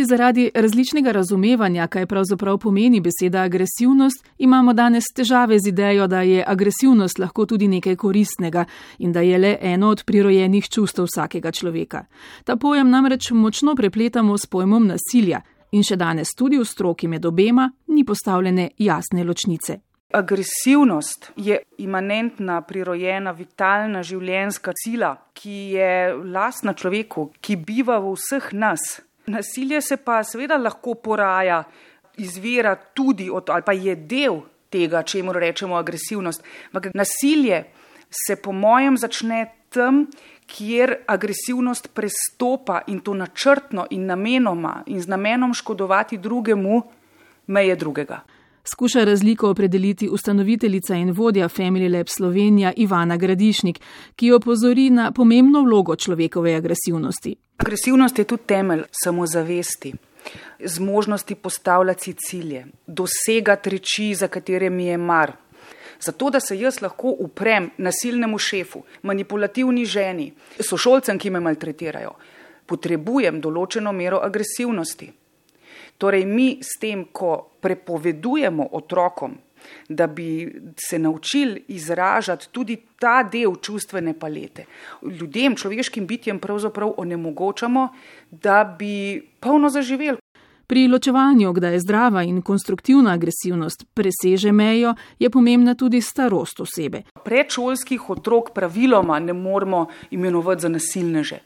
tudi zaradi različnega razumevanja, kaj pravzaprav pomeni beseda agresivnost, imamo danes težave z idejo, da je agresivnost lahko tudi nekaj koristnega in da je le eno od prirojenih čustev vsakega človeka. Ta pojem namreč močno prepletamo s pojmom nasilja in še danes tudi v stroki med obema ni postavljene jasne ločnice. Agresivnost je imanentna, prirojena, vitalna življenjska sila, ki je lastna človeku, ki biva v vseh nas. Nasilje se pa seveda lahko poraja, izvira tudi od, ali pa je del tega, če mu rečemo agresivnost. Ampak nasilje se po mojem začne tam, kjer agresivnost prestopa in to načrtno in namenoma in z namenom škodovati drugemu meje drugega. Skuša razliko opredeliti ustanoviteljica in vodja Family Lab Slovenija Ivana Gradišnik, ki opozori na pomembno vlogo človekove agresivnosti. Agresivnost je tudi temelj samozavesti, zmožnosti postavljati cilje, dosegati reči, za katere mi je mar. Zato, da se jaz lahko uprem nasilnemu šefu, manipulativni ženi, sošolcem, ki me maltretirajo, potrebujem določeno mero agresivnosti. Torej, mi s tem, ko prepovedujemo otrokom, da bi se naučili izražati tudi ta del čustvene palete, ljudem, človeškim bitjem pravzaprav onemogočamo, da bi polno zaživeli. Pri ločevanju, kdaj je zdrava in konstruktivna agresivnost preseže mejo, je pomembna tudi starost osebe. Predšolskih otrok praviloma ne moramo imenovati za nasilneže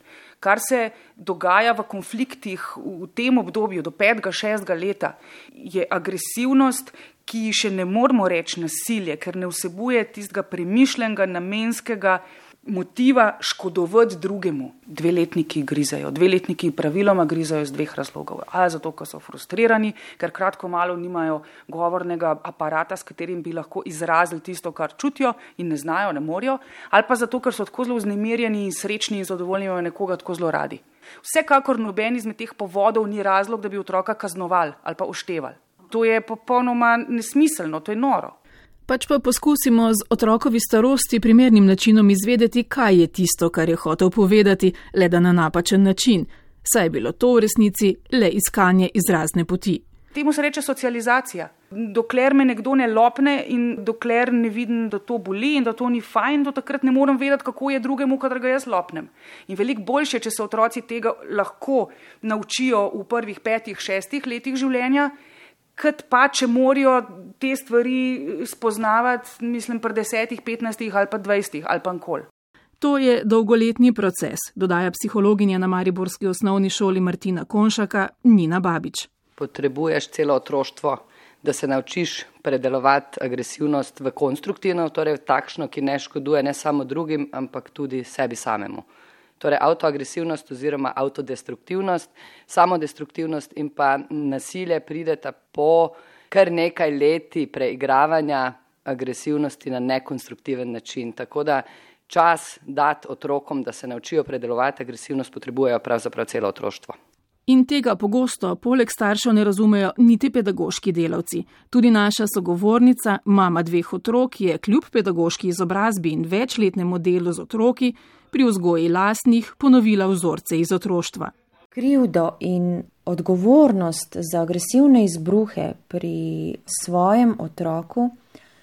kar se dogaja v konfliktih v tem obdobju do 5-6 leta, je agresivnost, ki še ne moramo reči nasilje, ker ne vsebuje tistega premišljenega, namenskega motiva škodovati drugemu. Dveletniki grizajo, dveletniki praviloma grizajo iz dveh razlogov. Ali zato, ker so frustrirani, ker kratko malo nimajo govornega aparata, s katerim bi lahko izrazili tisto, kar čutijo in ne znajo, ne morejo, ali pa zato, ker so tako zelo vznemirjeni in srečni in zadovoljni, imajo nekoga tako zelo radi. Vsekakor noben izmed teh povodov ni razlog, da bi otroka kaznovali ali pa uštevali. To je popolnoma nesmiselno, to je noro pač pa poskusimo z otrokovi starosti primernim načinom izvedeti, kaj je tisto, kar je hotel povedati, le da na napačen način. Saj je bilo to v resnici le iskanje izrazne poti. Temu se reče socializacija. Dokler me nekdo ne lopne in dokler ne vidim, da to boli in da to ni fajn, do takrat ne morem vedeti, kako je drugemu, kadar ga jaz lopnem. In veliko boljše, če se otroci tega lahko naučijo v prvih petih, šestih letih življenja, kot pa če morajo te stvari spoznavati, mislim, pri desetih, petnajstih ali pa dvajsetih ali pa nkol. To je dolgoletni proces, dodaja psihologinja na Mariborski osnovni šoli Martina Konšaka Nina Babič. Potrebuješ celo otroštvo, da se naučiš predelovati agresivnost v konstruktivno, torej v takšno, ki ne škoduje ne samo drugim, ampak tudi sebi samemu torej avtoagresivnost oziroma avtodestruktivnost, samodestruktivnost in pa nasilje prideta po kar nekaj leti preigravanja agresivnosti na nekonstruktiven način. Tako da čas dati otrokom, da se naučijo predelovati agresivnost, potrebujejo pravzaprav celo otroštvo. In tega pogosto poleg staršev ne razumejo niti pedagoški delavci. Tudi naša sogovornica, mama dveh otrok, je kljub pedagoški izobrazbi in večletnemu delu z otroki pri vzgoji lastnih ponovila vzorce iz otroštva. Krivdo in odgovornost za agresivne izbruhe pri svojem otroku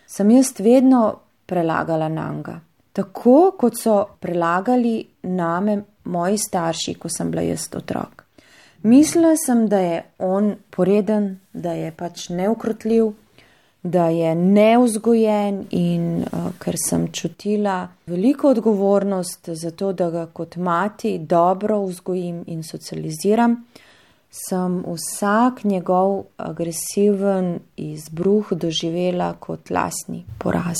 sem jaz vedno prelagala na njega. Tako kot so prelagali name moji starši, ko sem bila jaz otrok. Mislila sem, da je on poreden, da je pač neukrotljiv, da je neuzgojen in uh, ker sem čutila veliko odgovornost za to, da ga kot mati dobro vzgojim in socializiram, sem vsak njegov agresiven izbruh doživela kot lasni poraz.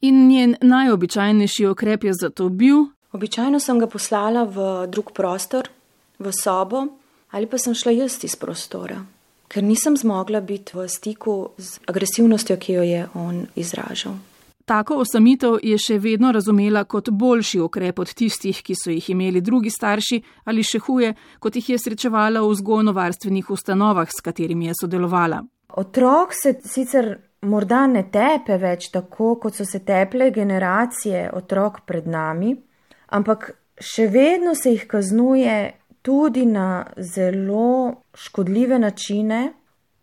In njen najobičajnejši ukrep je zato bil? Običajno sem ga poslala v drug prostor, v sobo, ali pa sem šla jaz iz prostora ker nisem zmogla biti v stiku z agresivnostjo, ki jo je on izražal. Tako osamitev je še vedno razumela kot boljši ukrep od tistih, ki so jih imeli drugi starši ali še huje, kot jih je srečevala v vzgojno-varstvenih ustanovah, s katerimi je sodelovala. Otrok se sicer morda ne tepe več tako, kot so se teple generacije otrok pred nami, ampak še vedno se jih kaznuje tudi na zelo škodljive načine.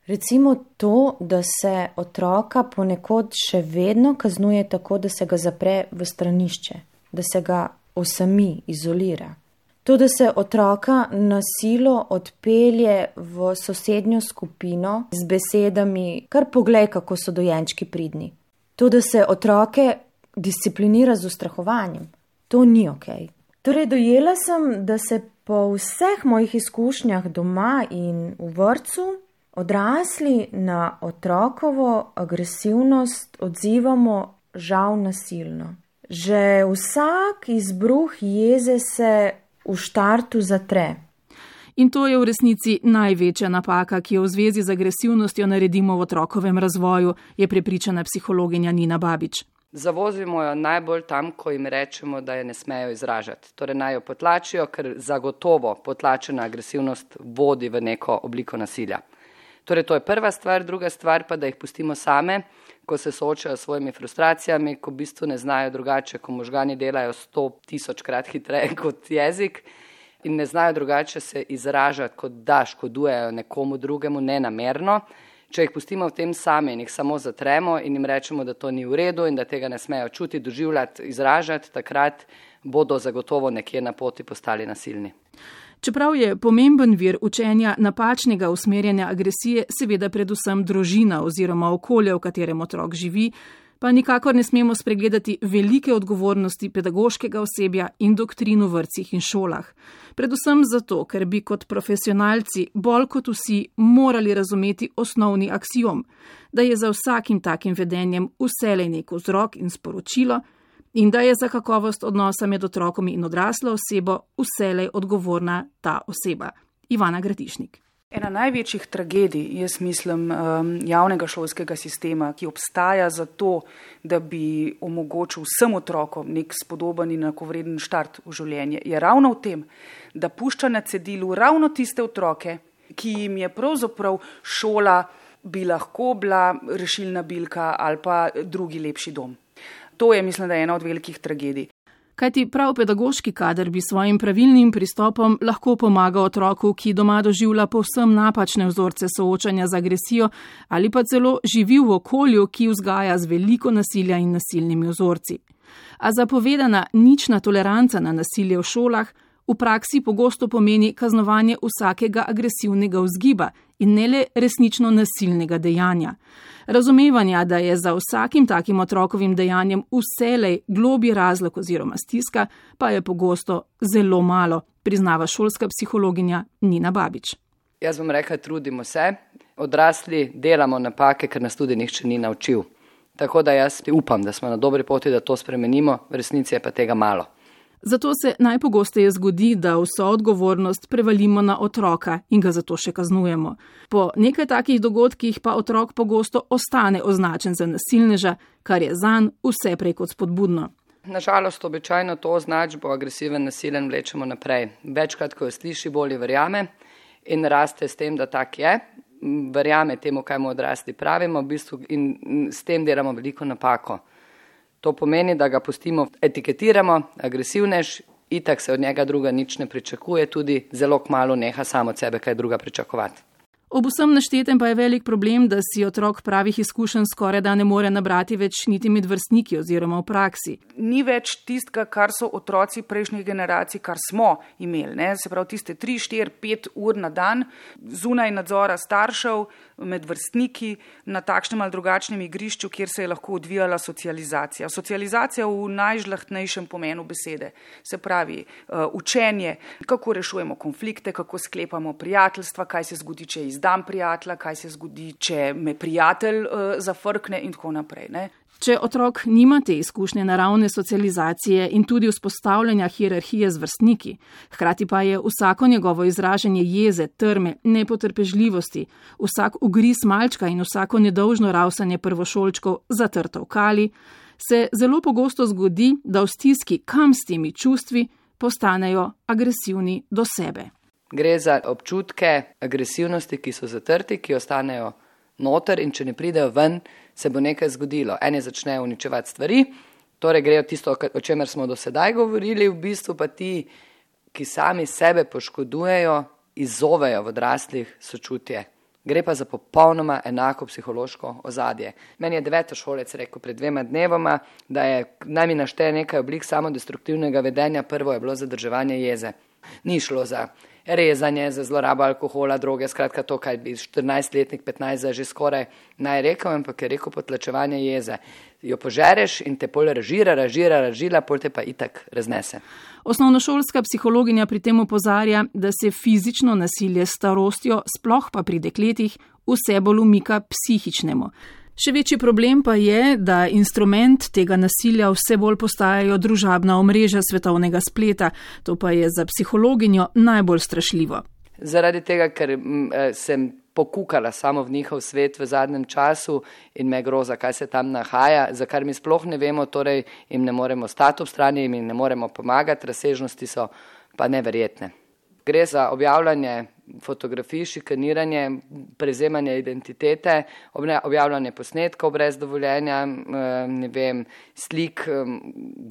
Recimo to, da se otroka ponekod še vedno kaznuje tako, da se ga zapre v stranišče, da se ga osami, izolira. To, da se otroka na silo odpelje v sosednjo skupino z besedami, kar poglej, kako so dojenčki pridni. To, da se otroke disciplinira z ustrahovanjem, to ni ok. Torej, dojela sem, da se po vseh mojih izkušnjah doma in v vrtu odrasli na otrokovo agresivnost odzivamo žal nasilno. Že vsak izbruh jeze se v štartu zatre. In to je v resnici največja napaka, ki jo v zvezi z agresivnostjo naredimo v otrokovem razvoju, je prepričana psihologinja Nina Babič. Zavozimo jo najbolj tam, ko jim rečemo, da je ne smejo izražati. Torej naj jo potlačijo, ker zagotovo potlačena agresivnost vodi v neko obliko nasilja. Torej to je prva stvar, druga stvar pa, da jih pustimo same, ko se soočajo s svojimi frustracijami, ko v bistvu ne znajo drugače, ko možgani delajo sto tisoč krat hitreje kot jezik in ne znajo drugače se izražati, kot da škodujejo nekomu drugemu nenamerno. Če jih pustimo v tem sami in jih samo zatremo in jim rečemo, da to ni v redu in da tega ne smejo čuti, doživljati, izražati, takrat bodo zagotovo nekje na poti postali nasilni. Čeprav je pomemben vir učenja napačnega usmerjanja agresije seveda predvsem družina oziroma okolje, v katerem otrok živi, pa nikakor ne smemo spregledati velike odgovornosti pedagoškega osebja in doktrinu v vrcih in šolah. Predvsem zato, ker bi kot profesionalci bolj kot vsi morali razumeti osnovni aksijom, da je za vsakim takim vedenjem vselej neko vzrok in sporočilo, in da je za kakovost odnosa med otrokom in odraslo osebo vselej odgovorna ta oseba. Ivana Gradišnik. Ena največjih tragedij, jaz mislim, um, javnega šolskega sistema, ki obstaja zato, da bi omogočil vsem otrokom nek spodoben in enakovreden štart v življenje, je ravno v tem, da pušča na cedilu ravno tiste otroke, ki jim je pravzaprav šola bi lahko bila rešilna bilka ali pa drugi lepši dom. To je, mislim, da je ena od velikih tragedij kajti prav pedagoški kader bi svojim pravilnim pristopom lahko pomagal otroku, ki doma doživlja povsem napačne vzorce soočanja z agresijo ali pa celo živi v okolju, ki vzgaja z veliko nasilja in nasilnimi vzorci. A zapovedana nična toleranca na nasilje v šolah v praksi pogosto pomeni kaznovanje vsakega agresivnega vzgiba in ne le resnično nasilnega dejanja. Razumevanja, da je za vsakim takim otrokovim dejanjem vselej globi razlog oziroma stiska, pa je pogosto zelo malo, priznava šolska psihologinja Nina Babič. Jaz bom rekla, trudimo se, odrasli delamo napake, ker nas tudi nihče ni naučil. Tako da jaz upam, da smo na dobri poti, da to spremenimo, v resnici je pa tega malo. Zato se najpogosteje zgodi, da vso odgovornost prevalimo na otroka in ga zato še kaznujemo. Po nekaj takih dogodkih pa otrok pogosto ostane označen za nasilneža, kar je zanj vse prej kot spodbudno. Nažalost, običajno to označbo agresiven nasilen vlečemo naprej. Večkrat, ko jo sliši, bolje verjame in raste s tem, da tak je. Verjame temu, kaj mu odrasli pravimo, v bistvu in s tem delamo veliko napako. To pomeni, da ga pustimo, etiketiramo, agresivnež, itak se od njega druga nič ne pričakuje, tudi zelo kmalo neha samo od sebe kaj druga pričakovati. Ob vsem naštetem pa je velik problem, da si otrok pravih izkušenj skoraj da ne more nabrati več niti med vrstniki oziroma v praksi. Ni več tistega, kar so otroci prejšnjih generacij, kar smo imeli. Ne? Se pravi, tiste 3, 4, 5 ur na dan zunaj nadzora staršev, med vrstniki na takšnem ali drugačnem igrišču, kjer se je lahko odvijala socializacija. Socializacija v najžlahtnejšem pomenu besede. Se pravi, uh, učenje, kako rešujemo konflikte, kako sklepamo prijateljstva, kaj se zgodi, če iz izdam prijatelja, kaj se zgodi, če me prijatelj uh, zafrkne in tako naprej. Ne? Če otrok nima te izkušnje naravne socializacije in tudi vzpostavljanja hierarhije z vrstniki, hkrati pa je vsako njegovo izražanje jeze, trme, nepotrpežljivosti, vsak ugris malčka in vsako nedolžno ravsanje prvošolčkov zatrto v kali, se zelo pogosto zgodi, da v stiski kam s temi čustvi postanejo agresivni do sebe. Gre za občutke agresivnosti, ki so zatrti, ki ostanejo noter in če ne pridejo ven, se bo nekaj zgodilo. Eni začnejo uničevati stvari, torej grejo tisto, o čemer smo do sedaj govorili, v bistvu pa ti ki sami sebe poškodujejo, izzovejo v odraslih sočutje. Gre pa za popolnoma enako psihološko ozadje. Meni je devetošolec rekel pred dvema dnevoma, da je naj mi našteje nekaj oblik samodestruktivnega vedenja. Prvo je bilo zadrževanje jeze. Ni šlo za rezanje, za zlorabo alkohola, droge, skratka to, kaj bi 14-letnik, 15 že skoraj naj rekel, ampak je rekel potlačevanje jeze. Jo požereš in te pol ražira, ražira, ražila, pol te pa itak raznese. Osnovnošolska psihologinja pri tem opozarja, da se fizično nasilje starostjo, sploh pa pri dekletih, vse bolj umika psihičnemu. Še večji problem pa je, da instrument tega nasilja vse bolj postajajo družabna omrežja svetovnega spleta, to pa je za psihologinjo najbolj strašljivo. Zaradi tega, ker eh, sem pokukala samo v njihov svet v zadnjem času in me groza, kaj se tam nahaja, za kar mi sploh ne vemo, torej jim ne moremo stati ob strani, jim ne moremo pomagati, razsežnosti so pa neverjetne. Gre za objavljanje fotografij, šikaniranje, prezemanje identitete, objavljanje posnetkov brez dovoljenja, ne vem, slik,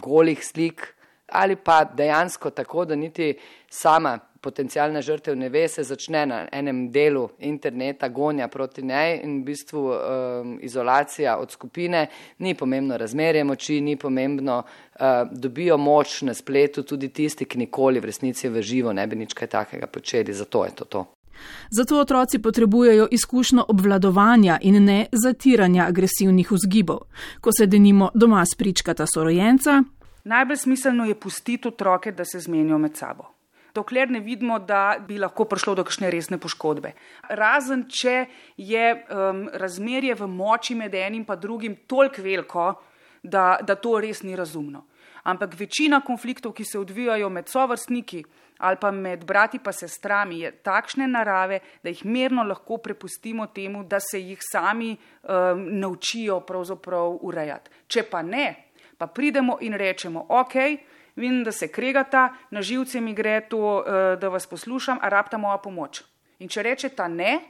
golih slik ali pa dejansko tako, da niti sama potencijalna žrtev ne ve, se začne na enem delu interneta gonja proti njej in v bistvu um, izolacija od skupine, ni pomembno razmerje moči, ni pomembno, uh, dobijo moč na spletu tudi tisti, ki nikoli v resnici v živo ne bi nič kaj takega počeli, zato je to to. Zato otroci potrebujejo izkušnjo obvladovanja in ne zatiranja agresivnih vzgibov. Ko se denimo doma spričkata sorojenca, najbolj smiselno je pustiti otroke, da se zmenijo med sabo dokler ne vidimo, da bi lahko prišlo do kakšne resne poškodbe. Razen, če je um, razmerje v moči med enim in drugim toliko veliko, da, da to res ni razumno. Ampak večina konfliktov, ki se odvijajo med sovrstniki ali pa med brati pa sestrami, je takšne narave, da jih mirno lahko prepustimo temu, da se jih sami um, naučijo pravzaprav urejati. Če pa ne, pa pridemo in rečemo, ok, vidim, da se kregata, na živce mi gre to, eh, da vas poslušam, a rabta moja pomoč. In če reče ta ne,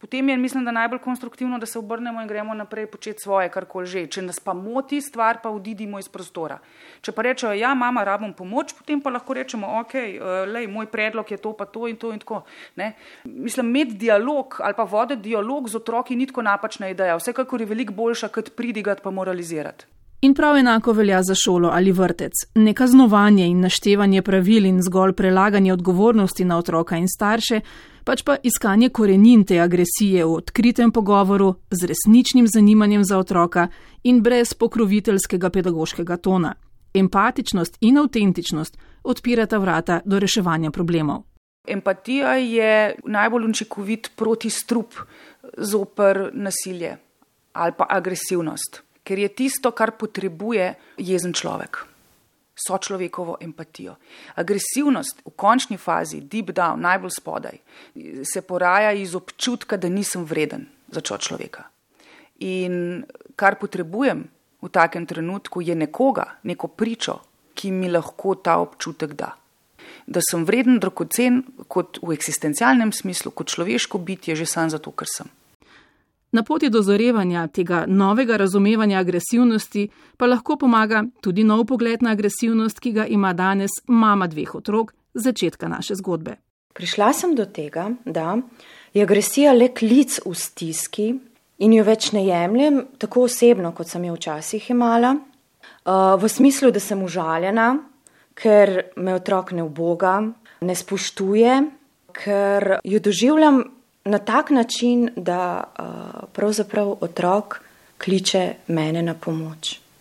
potem je, mislim, da najbolj konstruktivno, da se obrnemo in gremo naprej početi svoje, kar koli že. Če nas pa moti stvar, pa odidimo iz prostora. Če pa rečejo, ja, mama, rabim pomoč, potem pa lahko rečemo, ok, eh, lej, moj predlog je to, pa to in to in tako. Ne? Mislim, imeti dialog ali pa voditi dialog z otroki ni tako napačna ideja. Vsekakor je veliko boljša, kot pridigati pa moralizirati. In prav enako velja za šolo ali vrtec. Nekaznovanje in naštevanje pravil in zgolj prelaganje odgovornosti na otroka in starše, pač pa iskanje korenin te agresije v odkritem pogovoru, z resničnim zanimanjem za otroka in brez pokroviteljskega pedagoškega tona. Empatičnost in avtentičnost odpirata vrata do reševanja problemov. Empatija je najbolj učinkovit protistrup zoper nasilje ali pa agresivnost ker je tisto, kar potrebuje jezen človek. So človekovo empatijo. Agresivnost v končni fazi, deep down, najbolj spodaj, se poraja iz občutka, da nisem vreden za človeka. In kar potrebujem v takem trenutku, je nekoga, neko pričo, ki mi lahko ta občutek da. Da sem vreden, dragocen, kot v eksistencialnem smislu, kot človeško bitje, že sam zato, ker sem. Na poti do zorevanja tega novega razumevanja agresivnosti pa lahko pomaga tudi nov pogled na agresivnost, ki ga ima danes mama dveh otrok, začetka naše zgodbe. Prišla sem do tega, da je agresija le klic v stiski in jo več ne jemljem tako osebno, kot sem jo včasih imala, uh, v smislu, da sem užaljena, ker me otrok ne uboga, ne spoštuje, ker jo doživljam na tak način, da uh, pravzaprav otrok kliče mene na pomoč.